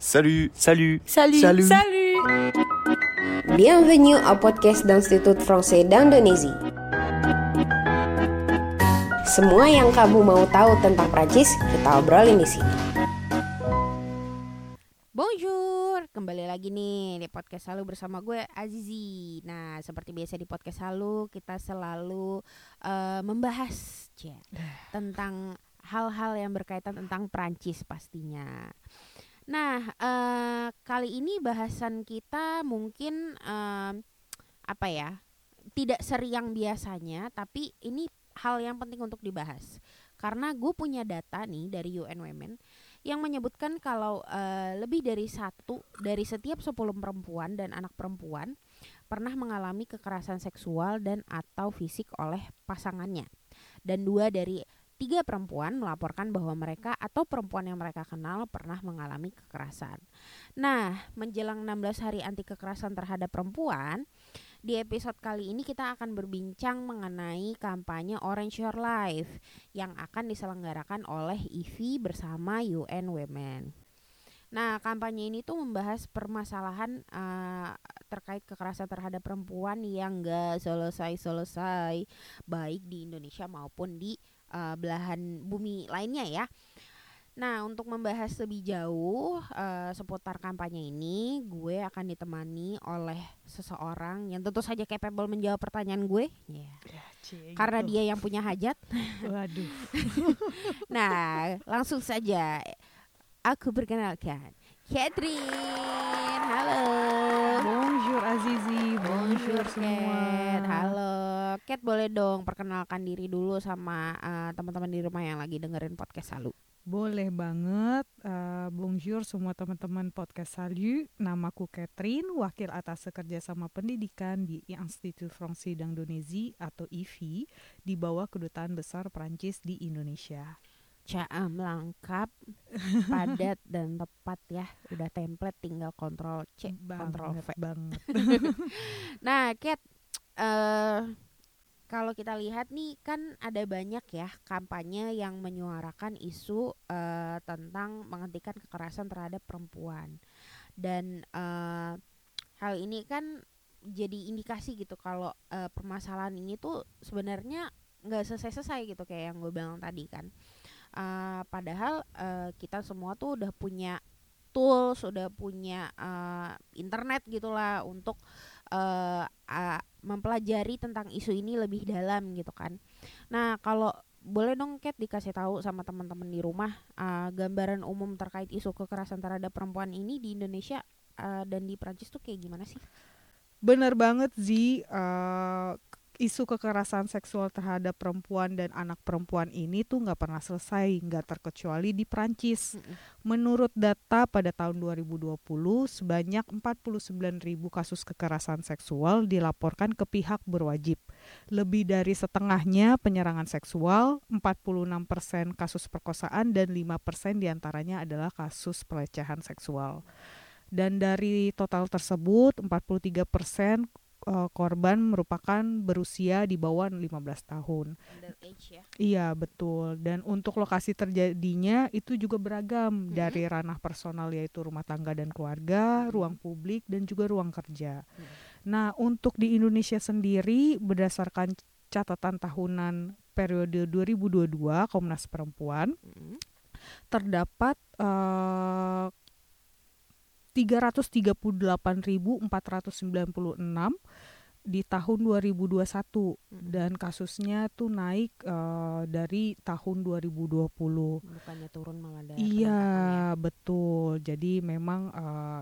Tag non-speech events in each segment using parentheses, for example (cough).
Salut, salut, Salut. salut. Salut. Bienvenue au podcast d'Institut Français d'Indonésie. Semua yang kamu mau tahu tentang Prancis, kita obrolin di sini. Bonjour, kembali lagi nih di podcast Halu bersama gue Azizi. Nah, seperti biasa di podcast Halu kita selalu eh, membahas cia, tentang hal-hal yang berkaitan tentang Prancis pastinya. Nah, eh, kali ini bahasan kita mungkin em, apa ya? Tidak seriang biasanya, tapi ini hal yang penting untuk dibahas. Karena gue punya data nih dari UN Women yang menyebutkan kalau eh, lebih dari satu dari setiap 10 perempuan dan anak perempuan pernah mengalami kekerasan seksual dan atau fisik oleh pasangannya dan dua dari tiga perempuan melaporkan bahwa mereka atau perempuan yang mereka kenal pernah mengalami kekerasan. Nah, menjelang 16 hari anti kekerasan terhadap perempuan, di episode kali ini kita akan berbincang mengenai kampanye Orange Your Life yang akan diselenggarakan oleh IVI bersama UN Women. Nah, kampanye ini tuh membahas permasalahan eh, terkait kekerasan terhadap perempuan yang gak selesai-selesai baik di Indonesia maupun di eh, belahan bumi lainnya ya. Nah, untuk membahas lebih jauh eh, seputar kampanye ini, gue akan ditemani oleh seseorang yang tentu saja capable menjawab pertanyaan gue, ya. Karena dia yang punya hajat. (laughs) Waduh. (laughs) Nah, langsung saja aku perkenalkan Catherine. Halo. Bonjour Azizi, bonjour, Cat. semua. Halo. Cat boleh dong perkenalkan diri dulu sama eh, teman-teman di rumah yang lagi dengerin podcast Salu. Boleh banget. eh, bonjour semua teman-teman podcast Salut. Namaku Catherine, wakil atas kerjasama pendidikan di Institut Français d'Indonésie atau IFI di bawah Kedutaan Besar Prancis di Indonesia. Caam lengkap, (laughs) padat dan tepat ya. Udah template tinggal kontrol C, kontrol V. banget. (laughs) Nah, Cat, eh kalau kita lihat nih kan ada banyak ya kampanye yang menyuarakan isu eh, tentang menghentikan kekerasan terhadap perempuan dan eh, hal ini kan jadi indikasi gitu kalau eh, permasalahan ini tuh sebenarnya nggak selesai-selesai gitu kayak yang gue bilang tadi kan Eh, padahal eh, kita semua tuh udah punya tools udah punya eh, internet gitulah untuk eh, a- mempelajari tentang isu ini lebih dalam gitu kan. Nah, kalau boleh dong Kat dikasih tahu sama teman-teman di rumah uh, gambaran umum terkait isu kekerasan terhadap perempuan ini di Indonesia uh, dan di Prancis tuh kayak gimana sih? Bener banget Zi, eh, isu kekerasan seksual terhadap perempuan dan anak perempuan ini tuh nggak pernah selesai, nggak terkecuali di Prancis. Menurut data pada tahun 2020, sebanyak 49 ribu kasus kekerasan seksual dilaporkan ke pihak berwajib. Lebih dari setengahnya penyerangan seksual, 46% kasus perkosaan, dan 5% di antaranya adalah kasus pelecehan seksual. Dan dari total tersebut, 43% eh, korban merupakan berusia di bawah 15 tahun. Underage ya. Iya, betul. Dan untuk lokasi terjadinya itu juga beragam Mhm. dari ranah personal yaitu rumah tangga dan keluarga, Mhm. ruang publik dan juga ruang kerja. Mhm. Nah, untuk di Indonesia sendiri berdasarkan catatan tahunan periode 2022 Komnas Perempuan Mm-mm. terdapat eh, 338.496 di tahun 2021 Mm-mm. dan kasusnya tuh naik eh, dari tahun 2020. bukannya turun malah ada Iya, peningkatan betul. Jadi memang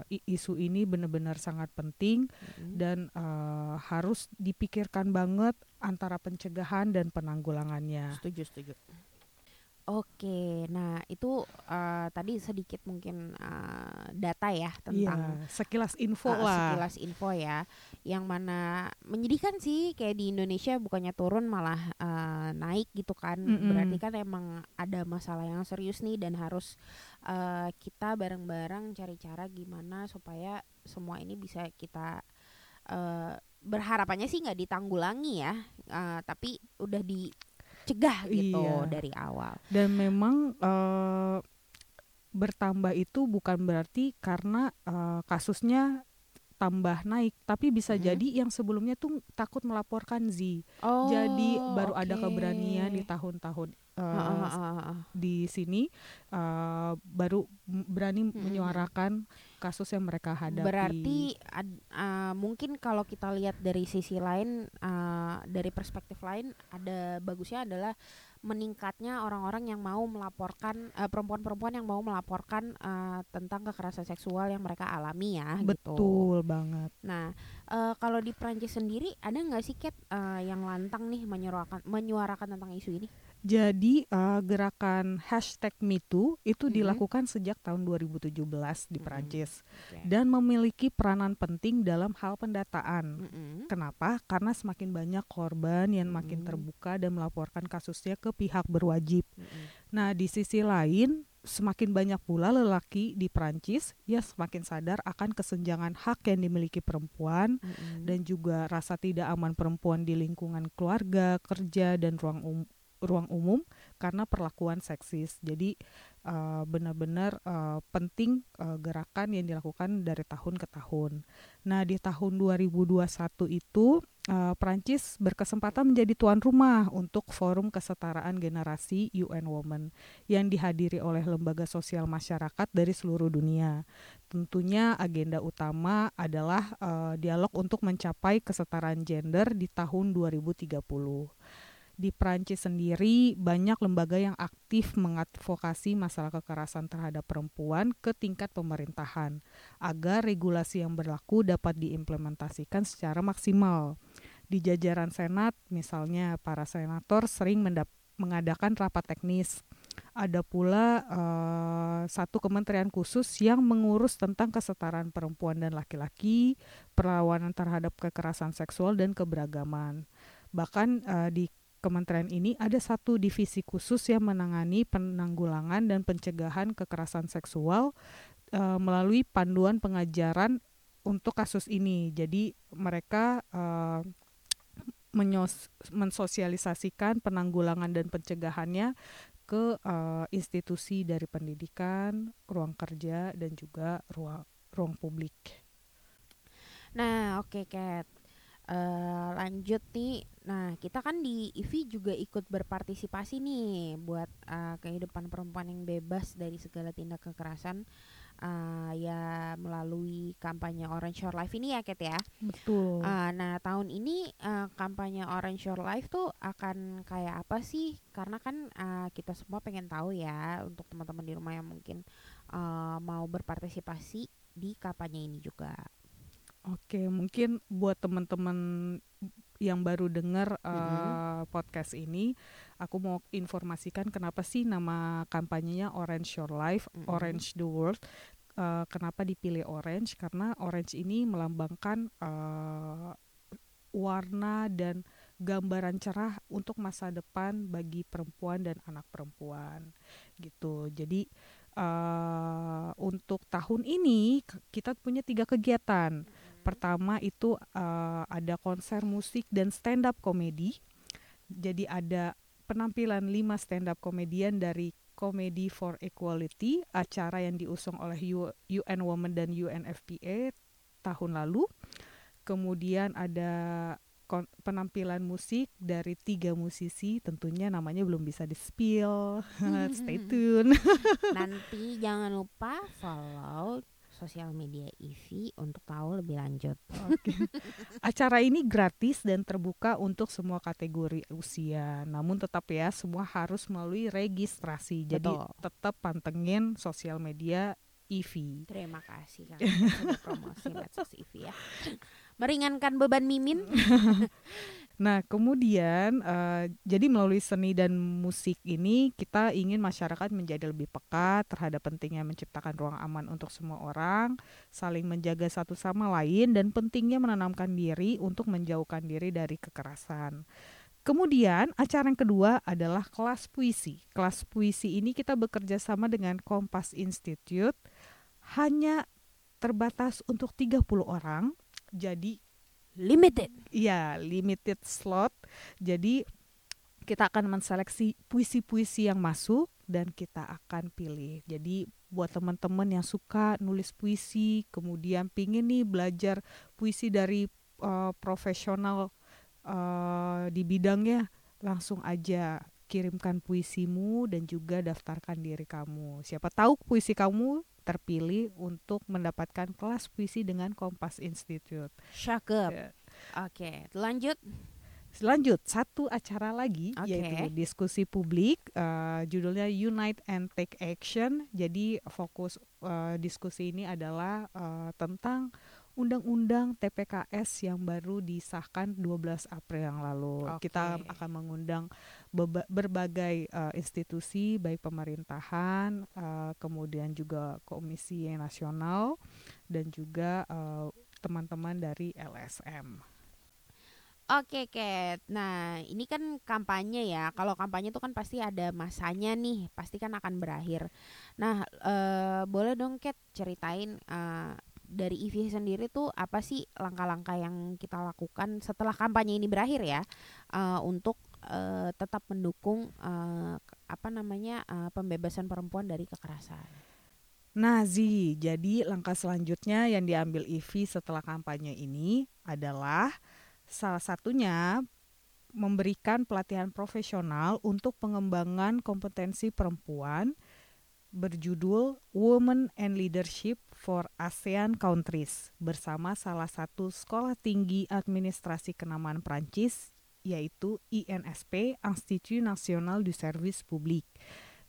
i- isu ini benar-benar sangat penting ya. Mm-mm. dan eh, harus dipikirkan banget antara pencegahan dan penanggulangannya. Setuju, setuju. Oke, nah itu eh, tadi sedikit mungkin eh, data ya tentang Iya, sekilas info uh, lah. sekilas info ya yang mana menyedihkan sih kayak di Indonesia bukannya turun malah uh, naik gitu kan Mm-mm. berarti kan emang ada masalah yang serius nih dan harus uh, kita bareng-bareng cari cara gimana supaya semua ini bisa kita uh, berharapannya sih nggak ditanggulangi ya uh, tapi udah dicegah gitu Iya. dari awal Dan memang eh, bertambah itu bukan berarti karena uh, kasusnya tambah naik, tapi bisa Mhm. jadi yang sebelumnya tuh takut melaporkan Z. Oh, jadi baru ada oke. keberanian di tahun-tahun uh, Heeh, heeh, heeh. di sini uh, baru berani Mm-mm. menyuarakan kasus yang mereka hadapi. Berarti ad- uh, mungkin kalau kita lihat dari sisi lain, uh, dari perspektif lain, ada bagusnya adalah meningkatnya orang-orang yang mau melaporkan uh, perempuan-perempuan yang mau melaporkan uh, tentang kekerasan seksual yang mereka alami ya. gitu. betul banget. Nah, uh, kalau di Prancis sendiri ada nggak sih Kat uh, yang lantang nih menyuarakan menyuarakan tentang isu ini? Jadi uh, gerakan hashtag #MeToo itu Mhm. dilakukan sejak tahun 2017 di Mhm. Prancis Oke. dan memiliki peranan penting dalam hal pendataan. Mm-mm. Kenapa? Karena semakin banyak korban yang makin Mhm. terbuka dan melaporkan kasusnya ke pihak berwajib. Mm-mm. Nah, di sisi lain, semakin banyak pula lelaki di Prancis yang semakin sadar akan kesenjangan hak yang dimiliki perempuan Mm-mm. dan juga rasa tidak aman perempuan di lingkungan keluarga, kerja dan ruang um- ruang umum karena perlakuan seksis. Jadi uh, benar-benar uh, penting uh, gerakan yang dilakukan dari tahun ke tahun. Nah, di tahun 2021 itu uh, Prancis berkesempatan menjadi tuan rumah untuk Forum Kesetaraan Generasi UN Women yang dihadiri oleh lembaga sosial masyarakat dari seluruh dunia. Tentunya agenda utama adalah uh, dialog untuk mencapai kesetaraan gender di tahun 2030 di Prancis sendiri banyak lembaga yang aktif mengadvokasi masalah kekerasan terhadap perempuan ke tingkat pemerintahan agar regulasi yang berlaku dapat diimplementasikan secara maksimal. Di jajaran Senat, misalnya para senator sering mengadakan rapat teknis. Ada pula eh, satu kementerian khusus yang mengurus tentang kesetaraan perempuan dan laki-laki, perlawanan terhadap kekerasan seksual dan keberagaman. Bahkan eh, di kementerian ini ada satu divisi khusus yang menangani penanggulangan dan pencegahan kekerasan seksual eh, melalui panduan pengajaran untuk kasus ini. Jadi mereka eh, menyos- mensosialisasikan penanggulangan dan pencegahannya ke eh, institusi dari pendidikan, ruang kerja dan juga ruang ruang publik. Nah, oke Kat. Eh, lanjut nih. Nah, kita kan di IVI juga ikut berpartisipasi nih buat eh, kehidupan perempuan yang bebas dari segala tindak kekerasan eh, ya melalui kampanye Orange Your Life ini ya Kat ya. Betul. Ah, nah, tahun ini eh, kampanye Orange Your Life tuh akan kayak apa sih? Karena kan eh, kita semua pengen tahu ya untuk teman-teman di rumah yang mungkin eh, mau berpartisipasi di kampanye ini juga. Oke, mungkin buat teman-teman yang baru dengar uh, Mm-mm. podcast ini, aku mau informasikan kenapa sih nama kampanyenya Orange Your Life, Mm-mm. Orange the World. Uh, kenapa dipilih orange? Karena orange ini melambangkan uh, warna dan gambaran cerah untuk masa depan bagi perempuan dan anak perempuan, gitu. Jadi uh, untuk tahun ini kita punya tiga kegiatan. Pertama itu uh, ada konser musik dan stand up komedi. Jadi ada penampilan lima stand up komedian dari Comedy for Equality, acara yang diusung oleh UN Women dan UNFPA tahun lalu. Kemudian ada kon- penampilan musik dari tiga musisi, tentunya namanya belum bisa di-spill. (laughs) Stay tune. (laughs) Nanti jangan lupa follow sosial media IVI untuk tahu lebih lanjut. Oke. Acara ini gratis dan terbuka untuk semua kategori usia. Namun tetap ya semua harus melalui registrasi. Jadi Betul. tetap pantengin sosial media IVI. Terima kasih kan sudah promosi medsos IVI ya. Meringankan beban Mimin. (laughs) Nah, kemudian eh, jadi melalui seni dan musik ini kita ingin masyarakat menjadi lebih peka terhadap pentingnya menciptakan ruang aman untuk semua orang, saling menjaga satu sama lain dan pentingnya menanamkan diri untuk menjauhkan diri dari kekerasan. Kemudian acara yang kedua adalah kelas puisi. Kelas puisi ini kita bekerja sama dengan Kompas Institute hanya terbatas untuk 30 orang. Jadi Limited. Iya, limited slot. Jadi kita akan menseleksi puisi-puisi yang masuk dan kita akan pilih. Jadi buat teman-teman yang suka nulis puisi, kemudian pingin nih belajar puisi dari uh, profesional uh, di bidangnya, langsung aja kirimkan puisimu dan juga daftarkan diri kamu. Siapa tahu puisi kamu terpilih untuk mendapatkan kelas puisi dengan Kompas Institute. Cakep. Ya. Oke, lanjut. Lanjut satu acara lagi Oke. yaitu diskusi publik uh, judulnya Unite and Take Action. Jadi fokus uh, diskusi ini adalah uh, tentang undang-undang TPKS yang baru disahkan 12 April yang lalu. Oke. Kita akan mengundang berbagai uh, institusi baik pemerintahan, uh, kemudian juga Komisi Nasional dan juga uh, teman-teman dari LSM. Oke, Kat. Nah, ini kan kampanye ya. Kalau kampanye itu kan pasti ada masanya nih, pasti kan akan berakhir. Nah, eh, boleh dong, Kat, ceritain eh, dari IVI sendiri tuh apa sih langkah-langkah yang kita lakukan setelah kampanye ini berakhir ya, eh, untuk eh, tetap mendukung k- apa namanya eh, pembebasan perempuan dari kekerasan. Nah, Zi, jadi langkah selanjutnya yang diambil IVI setelah kampanye ini adalah salah satunya memberikan pelatihan profesional untuk pengembangan kompetensi perempuan berjudul Women and Leadership for ASEAN Countries bersama salah satu sekolah tinggi administrasi kenamaan Prancis yaitu INSP Institut National du Service Public.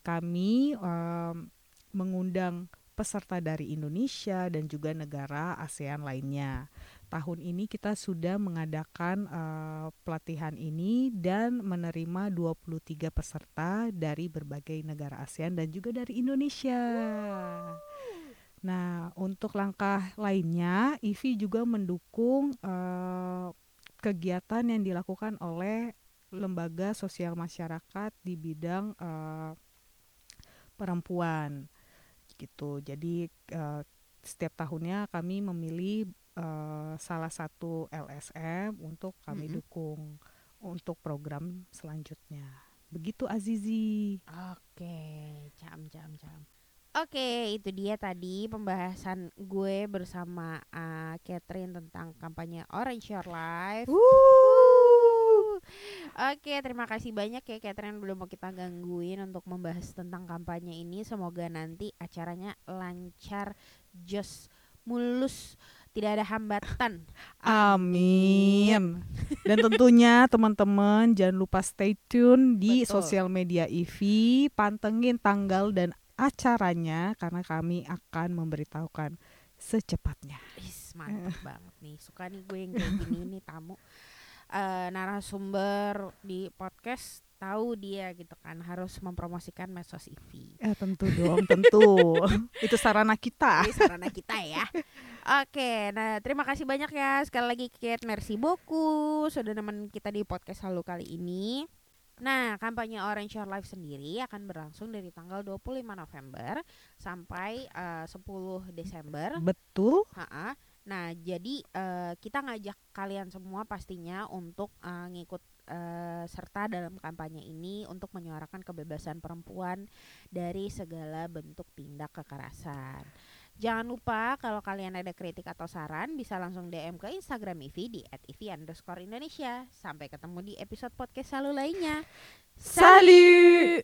Kami em, mengundang peserta dari Indonesia dan juga negara ASEAN lainnya. Tahun ini kita sudah mengadakan eh, pelatihan ini dan menerima 23 peserta dari berbagai negara ASEAN dan juga dari Indonesia. Nah, untuk langkah lainnya, IVI juga mendukung eh, kegiatan yang dilakukan oleh lembaga sosial masyarakat di bidang eh, perempuan gitu. Jadi eh, setiap tahunnya kami memilih eh, salah satu LSM untuk kami Mm-mm. dukung untuk program selanjutnya. Begitu Azizi. Oke, jam jam jam. Oke, itu dia tadi pembahasan gue bersama uh, Catherine tentang kampanye Orange Your Life. Oke, terima kasih banyak ya Catherine belum mau kita gangguin untuk membahas tentang kampanye ini. Semoga nanti acaranya lancar, jos, mulus, tidak ada hambatan. Amin. Dan tentunya (laughs) teman-teman jangan lupa stay tune di Betul. sosial media IVI, pantengin tanggal dan acaranya karena kami akan memberitahukan secepatnya. Is, mantap (laughs) banget nih. Suka nih gue yang kayak gini nih tamu eh narasumber di podcast tahu dia gitu kan harus mempromosikan medsos IV. Eh tentu dong, tentu. (laughs) Itu sarana kita. Ini sarana kita ya. Oke, nah terima kasih banyak ya sekali lagi Kate, merci beaucoup sudah nemenin kita di podcast halu kali ini. Nah, kampanye Orange Your Life sendiri akan berlangsung dari tanggal 25 November sampai eh, 10 Desember. Betul. Ha-ha. Nah, jadi eh, kita ngajak kalian semua pastinya untuk eh, ngikut eh, serta dalam kampanye ini untuk menyuarakan kebebasan perempuan dari segala bentuk tindak kekerasan. Jangan lupa kalau kalian ada kritik atau saran bisa langsung DM ke Instagram IVI di @ivi_indonesia. Sampai ketemu di episode podcast selalu lainnya. Salut.